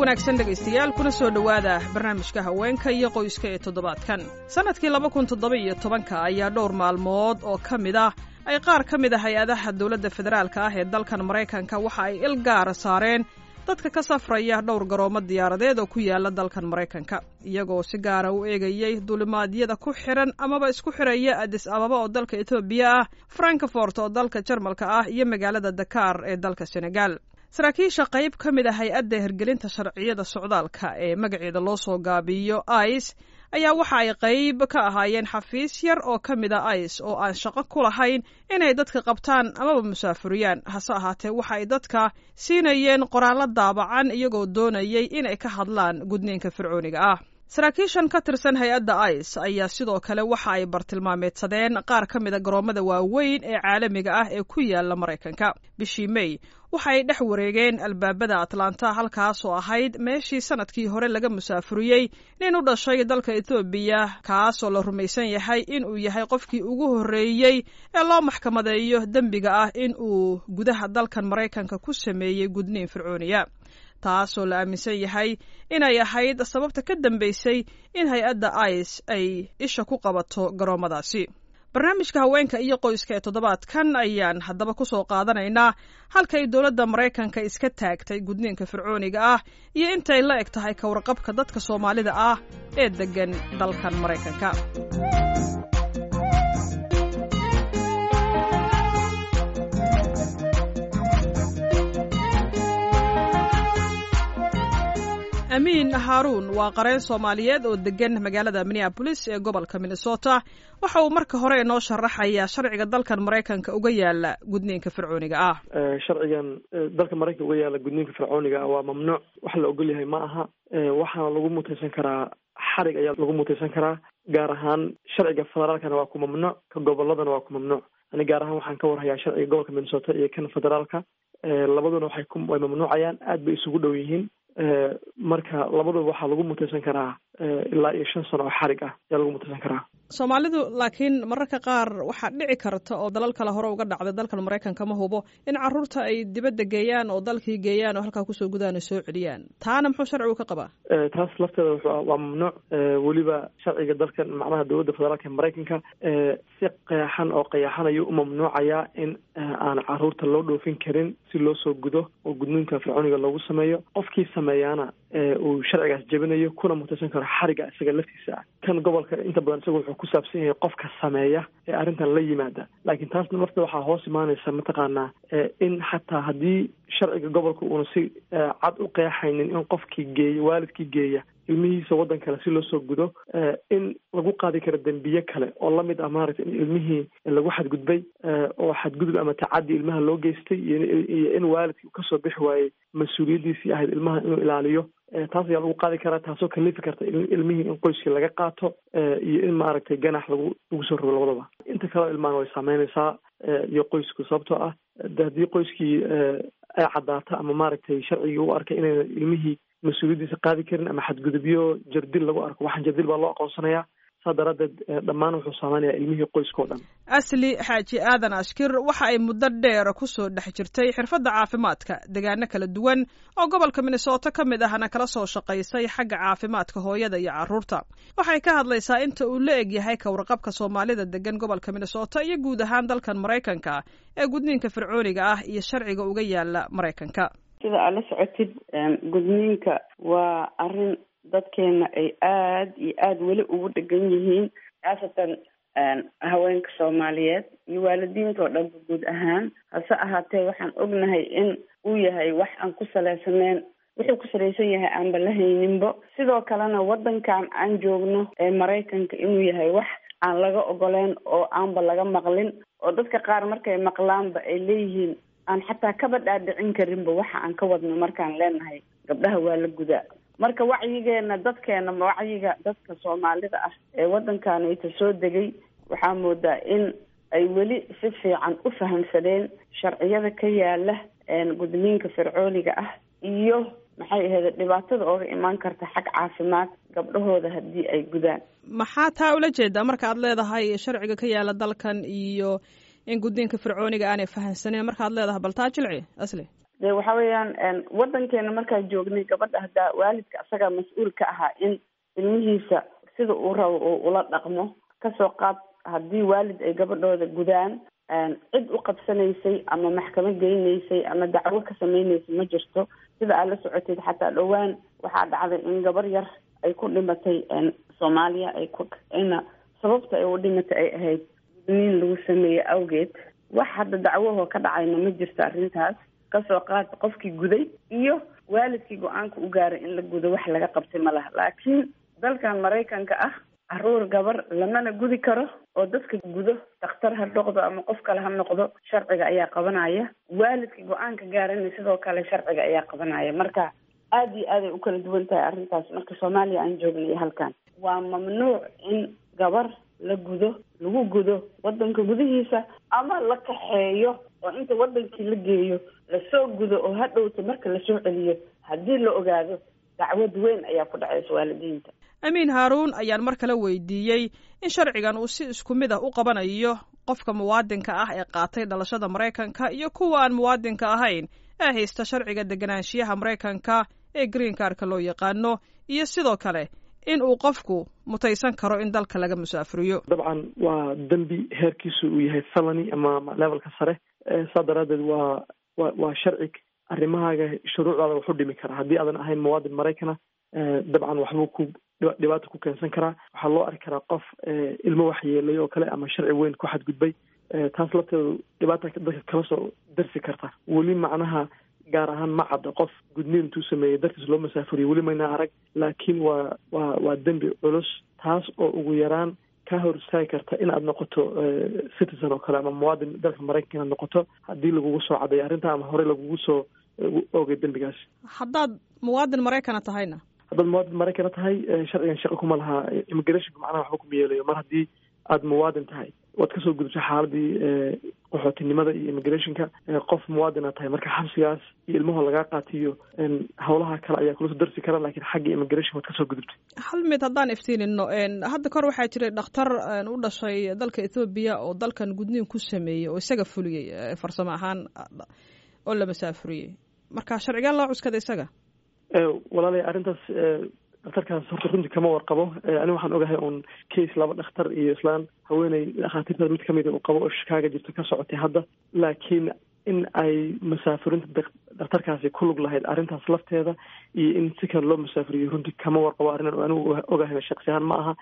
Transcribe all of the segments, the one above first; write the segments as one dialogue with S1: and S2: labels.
S1: wanaagsan dhegaystayaal kuna soo dhowaada barnaamijka haweenka iyo qoyska ee toddobaadkan. Sannadkii laba kun toddoba iyo tobanka ayaa dhowr maalmood oo ka mid ah ay qaar ka mid a hay'adaha dowladda federaalka ah ee dalkan maraykanka waxa ay il gaara saareen dadka ka safraya dhowr garoomo diyaaradeed oo ku yaalla dalkan maraykanka. Iyagoo si gaara u eegayey dulimaadyada ku xiran amaba isku xiraya adis ababa oo dalka etoobiya ah frankfort oo dalka jarmalka ah iyo magaalada dakaar ee dalka senegal saraakiisha qayb ka mid a hay'adda hirgelinta sharciyada socdaalka ee magaceeda loo soo gaabiyo ice ayaa waxa ay qayb ka ahaayeen xafiis yar oo ka mid a ice oo aan shaqo ku lahayn inay dadka qabtaan amaba musaafuriyaan. Hase ahaatee waxa ay dadka siinayeen qoraallo daabacan iyagoo doonayay inay ka hadlaan gudniinka fircooniga ah saraakiishan ka tirsan hay'adda ice ayaa sidoo kale waxa ay bartilmaameedsadeen qaar ka mida garoommada waaweyn ee caalamiga ah ee ku yaalla maraykanka. Bishii may waxa ay dhex wareegeen albaabada atlanta halkaas oo ahayd meeshii sannadkii hore laga musaafuriyey nin u dhashay dalka etoobiya kaasoo la rumaysan yahay inuu yahay qofkii ugu horreeyey ee loo maxkamadeeyo dembiga ah in uu gudaha dalkan maraykanka ku sameeyey gudniin fircooniya taasoo la aaminsan yahay inay ahayd sababta ka dambaysay in hay'adda ice ay isha ku qabato garoommadaasi barnaamijka haweenka iyo qoyska ee toddobaadkan ayaan haddaba ku soo qaadanaynaa halkay dowladda maraykanka iska taagtay gudniinka fircooniga ah iyo intay la eg tahay ka warqabka dadka soomaalida ah ee deggan dalkan maraykanka amiin haaruun waa qareen soomaaliyeed oo degan magaalada minneabolis ee gobolka minnesota. Waxa uu marka hore inoo sharaxayaa sharciga dalkan maraykanka uga yaalla gudniinka fircooniga ah.
S2: Sharcigan dalka maraykanka uga yaalla gudniinka fircooniga ah waa mamnuuc. Wax la ogol yahay ma aha. Waxaana lagu mutaysan karaa xarig ayaa lagu mutaysan karaa gaar ahaan sharciga federaalkana waa ku mamnuuc ka goboladana waa ku mamnuuc. Ani gaar ahaan waxaan ka warhayaa sharciga gobolka minnesota iyo kan federaalka. Labaduna waxay ku way mamnuucayaan aad bay isugu dhow yihiin marka labaduba waxaa lagu mutaysan karaa ilaa iyo shan sano oo xarig ah ayaa lagu mutaysan karaa
S1: soomaalidu laakiin mararka qaar waxaa dhici karta oo dalal kale hore uga dhacday dalkan maraykanka ma hubo in carruurta ay dibadda geeyaan oo dalkii geeyaan oo halkaa ku soo gudaan oo soo celiyaan. Taana muxuu sharcigu ka qabaa?
S2: Taas lafteeda waa mamnuuc. Weliba sharciga dalkan macnaha dowladda federaalka maraykanka si qeexan oo qeexan ayuu u mamnuucayaa in aan carruurta loo dhoofin karin si loo soo gudo oo gudniinka fircooniga loogu sameeyo. Qofkii sameeyaana uu sharcigaas jebinayo kuna mutaysan karo xariga isaga laftiisa. Ah kan gobolka inta badan isaga ku saabsan yahay qofka sameeya ee arrintan la yimaada. Laakiin taasna lafta waxaa hoos imaanaysa mataqaanaa in xataa haddii sharciga gobolka uuna si cad u qeexaynin in qofkii geeya waalidkii geeya ilmihiisa waddan kale si loo soo gudo in lagu qaadi karo dembiye kale oo la mid ah maaragtay in ilmihii lagu xadgudbay oo xadgudub ama tacaddi ilmaha loo geystay iyo in waalidkii ka soo bixi waayey mas'uuliyaddiisii ahayd ilmaha inuu ilaaliyo. Taas ayaa lagu qaadi karaa taasoo kalifi karta ilmihii in qoyskii laga qaato iyo in maaragtay ganax lagu lagu soo rogo labadaba. Inta kaleo ilmahan way saameynaysaa iyo qoysku sababtoo ah de haddii qoyskii ay caddaato ama maaragtay sharcigii u arkay inayna ilmihii mas'uuliyaddiisa qaadi karin ama xadgudubyo jardil lagu arko. Waxaan jardil baa loo aqoonsanayaa. Saa daraaddeed dhammaan wuxuu saameynayaa ilmihii qoyska dhan.
S1: Asli xaaji aadan ashkir waxa ay muddo dheer ku soo dhex jirtay xirfadda caafimaadka degaano kala duwan oo gobolka minnesota ka mid ahna kala soo shaqaysay xagga caafimaadka hooyada iyo carruurta. Waxay ka hadlaysaa inta uu la eg yahay ka warqabka soomaalida degan gobolka minnesota iyo guud ahaan dalkan maraykanka ee gudniinka fircooniga ah iyo sharciga uga yaalla maraykanka
S3: sida aad la socotid gudniinka waa arrin dadkeena ay aada iyo aada weli ugu dhegan yihiin khaasatan haweenka soomaaliyeed iyo waalidiinta dhanba guud ahaan. Hase ahaatee waxaan ognahay in uu yahay wax aan ku saleysaneyn wuxuu ku salaysan yahay aanba la hayninbo sidoo kalena waddankan aan joogno ee maraykanka inuu yahay wax aan laga ogoleyn oo aanba laga maqlin oo dadka qaar markay maqlaanba ay leeyihiin aan xataa kaba dhaadhicin karinba waxa aan ka wadno markaan leenahay gabdhaha waa la gudaa. Marka wacyigeena dadkeena wacyiga dadka soomaalida ah ee waddankanayta soo degay waxaa moodaa in ay weli si fiican u fahamsadeen sharciyada ka yaalla gudniinka fircooniga ah iyo maxay ahayd dhibaatada ooga imaan karta xag caafimaad gabdhahooda haddii ay gudaan.
S1: Maxaa taa ula jeedaa marka aad leedahay sharciga ka yaalla dalkan iyo in gudniinka fircooniga aanay fahamsaneen markaad leedahay bal taa jilci asli.
S3: De waxa weeyaan waddankeena markaa joognay gabadha haddaa waalidka asagaa mas'uul ka ahaa in ilmihiisa sida uu rabo uu ula dhaqmo ka soo qaad haddii waalid ay gabadhooda gudaan cid u qabsanaysay ama maxkamad geynaysay ama dacwo ka sameynaysay ma jirto. Sida aad la socoteed xataa dhowaan waxaa dhacday in gabar yar ay ku dhimatay soomaaliya ay ku sababta ay u dhimatay ay ahayd gudniin lagu sameeyey awgeed. Wax hadda dacwahoo ka dhacayna ma jirto arrintaas. Kasoo qaad qofkii guday iyo waalidkii go'aanka u gaaray in la gudo wax laga qabtay ma laha. Laakiin dalkan maraykanka ah carruur gabar lamana gudi karo oo dadka gudo dakhtar ha noqdo ama qof kale ha noqdo sharciga ayaa qabanaya. Waalidka go'aanka gaarana sidoo kale sharciga ayaa qabanaya. Marka aada iyo aaday u kala duwan tahay arrintaas. Marka soomaaliya aan joognay halkan. Waa mamnuuc in gabar la gudo lagu gudo waddanka gudihiisa ama la kaxeeyo oo inta waddankii la geeyo la soo gudo oo ha dhowto marka la soo celiyo haddii la ogaado dacwad weyn ayaa ku dhacaysa waalidiinta.
S1: Amiin haaruun ayaan mar kale weydiiyey in sharcigan uu si isku mid ah u qabanayo qofka muwaadinka ah ee qaatay dhalashada maraykanka iyo kuwa aan muwaadinka ahayn ee haysta sharciga deganaanshiyaha maraykanka ee green karka loo yaqaano iyo sidoo kale in uu qofku mutaysan karo in dalka laga musaafuriyo.
S2: Dabcan waa dembi heerkiisu uu yahay felony ama levelka sare. Saa daraadeed waa wa waa sharci arrimahaaga shuruucdaada waxu dhimi karaa. Haddii aadan ahayn muwaadin maraykana dabcan waxbuu ku dhibaata ku keensan karaa. Waxaa loo arki karaa qof ilmo waxyeelay oo kale ama sharci weyn ku xadgudbay. Taas lafteedu dhibaata dadka kala soo darsi karta. Weli macnaha gaar ahaan ma cadda qof gudniin intuu sameeyey dartiis loo masaafuriyo weli mayna arag laakiin waa waa waa dembi culus taas oo ugu yaraan ka hor istaagi karta in aad noqoto citizen oo kale ama muwaadin dalka maraykanka inaad noqoto haddii lagugu soo cadayo arrinta ama horey lagugu soo oogay dembigaas.
S1: Haddaad muwaadin maraykana tahayna?
S2: Haddaad muwaadin maraykana tahay sharcigan shaqo kuma laha. Immigrationka macnaha waxba kuma yeelayo. Mar haddii aada muwaadin tahay waad ka soo gudubtay xaaladii qaxootinimada iyo immigrationka qof muwaadina tahay. Marka xabsigaas iyo ilmaho lagaa qaatiyo hawlaha kale ayaa kula soo darsi kara laakiin xagga immigration waad ka soo gudubtay
S1: hal mid haddaan iftiinino hadda kor waxaa jiray dhakhtar u dhashay dalka ethoobiya oo dalkan gudniin ku sameeyey oo isaga fuliyey farsamo ahaan oo la masaafuriyey marka sharcigaan loo cuskada isaga?
S2: Walaalay arrintaas dhakhtarkaas horta runtii kama warqabo. Ani waxaan ogahay un case laba dhakhtar iyo islaan haweeney dhakhaatiirta mid kamida uu qabo oo shikaaga jirto ka socotay hadda. Laakiin in ay masaafurinta dhakhtarkaasi ku lug lahayd arrintaas lafteeda iyo in si kale loo masaafuriyo runtii kama warqabo arrin anigu ogahay shaksi ahaan ma aha.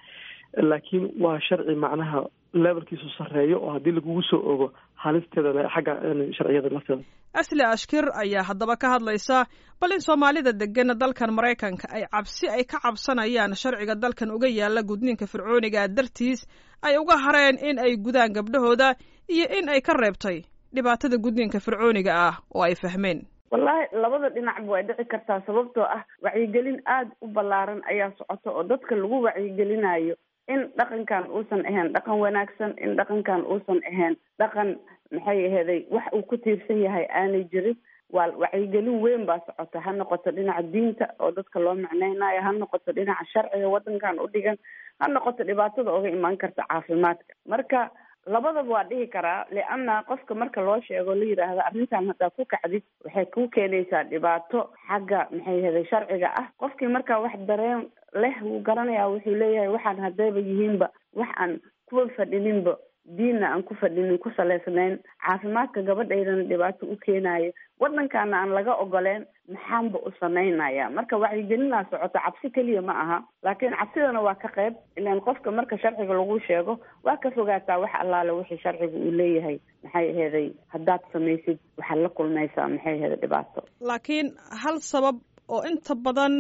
S2: Laakiin waa sharci macnaha levelkiisu sarreeyo oo haddii lagugu soo ogo halisteeda xagga sharciyada lafteeda
S1: asli ashkir ayaa haddaba ka hadlaysa bal in soomaalida degan dalkan maraykanka ay cabsi ay ka cabsanayaan sharciga dalkan uga yaalla gudniinka fircooniga dartiis ay uga hareen in ay gudaan gabdhahooda iyo in ay ka reebtay dhibaatada gudniinka fircooniga ah oo ay fahmeen.
S3: Wallaahi labada dhinacba way dhici kartaa sababtoo ah wacyigelin aada u ballaaran ayaa socota oo dadka lagu wacyigelinayo in dhaqankan uusan ahayn dhaqan wanaagsan in dhaqankan uusan ahayn. Dhaqan maxay aheeday wax uu ku tiirsan yahay aanay jirin. Waa wacyigelin weyn baa socota. Ha noqoto dhinaca diinta oo dadka loo macneynayo ha noqoto dhinaca sharciga waddankan u dhigan ha noqoto dhibaatada oga imaan karta caafimaadka. Marka labadaba waa dhihi karaa lianna qofka marka loo sheego la yidhaahdo arrintan haddaa ku kacdid waxay ku keenaysaa dhibaato xagga maxay aheeday sharciga ah? Qofkii marka wax dareen leh wuu garanayaa wuxuu leeyahay waxaan haddayba yihiinba wax aan kuwa fadhininba diinna aan ku fadhinin ku salaysnayn caafimaadka gabadhaydana dhibaato u keenayo waddankaana aan laga ogoleen maxaanba u samaynaya marka wacyigelinaa socoto cabsi keliya ma aha laakiin cabsidana waa ka qayb ilaan qofka marka sharciga lagu sheego waa ka fogaataa wax allaale wixii sharciga uu leeyahay. Maxay aheeday? Haddaad samaysid waxaad la kulmaysaa. Maxay aheeday dhibaato?
S1: Laakiin hal sabab oo inta badan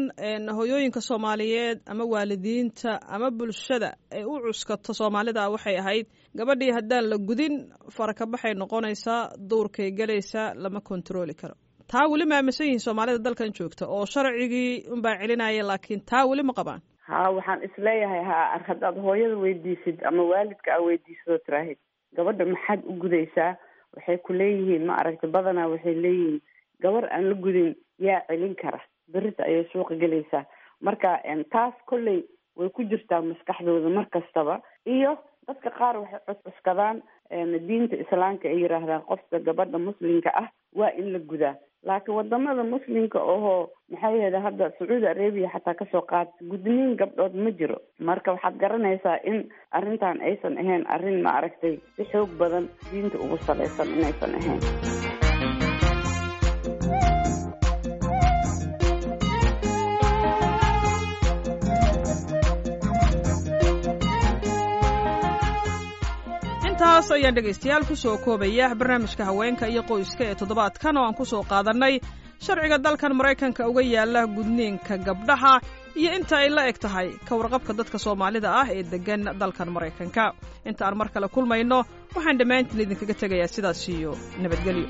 S1: hoyooyinka soomaaliyeed ama waalidiinta ama bulshada ay u cuskato soomaalida waxay ahayd gabadhii haddaan la gudin farakabaxay noqonaysaa duurkay gelaysaa lama kontarooli karo. Taa weli ma aaminsan yihiin soomaalida dalkan joogta oo sharcigii unbaa celinaya laakiin taa weli ma qabaan.
S3: Ha waxaan is leeyahay ha haddaad hooyada weydiisid ama waalidka aa weydiisadoo tiraahid. Gabadha maxaad u gudaysaa waxay ku leeyihiin ma aragta badanaa waxay leeyihiin gabar aan la gudin yaa celin kara. Berita ayay suuqa gelaysaa. Marka taas kolley way ku jirtaa maskaxdooda mar kastaba iyo dadka qaar waxay cuskadaan diinta islaamka ay yidhaahdaan qofka gabadha muslimka ah waa in la gudaa. Laakiin waddamada muslimka ohoo maxay yahda hadda sacuudi arabiya xataa ka soo qaad gudniin gabdhood ma jiro. Marka waxaad garanaysaa in arrintan aysan ahayn arrin ma aragtay si xoog badan diinta ugu salaysan inaysan ahayn
S1: intaas ayaan dhegaystayaal ku soo koobaya barnaamijka haweenka iyo qoyska ee toddobaadkan oo aan ku soo qaadannay. Sharciga dalkan maraykanka uga yaalla gudniinka gabdhaha iyo inta ay la eg tahay ka warqabka dadka soomaalida ah ee deggan dalkan maraykanka. Inta aan mar kale kulmayno waxaan dhammaantiin idinkaga tegayaa sidaas iyo nabadgelyo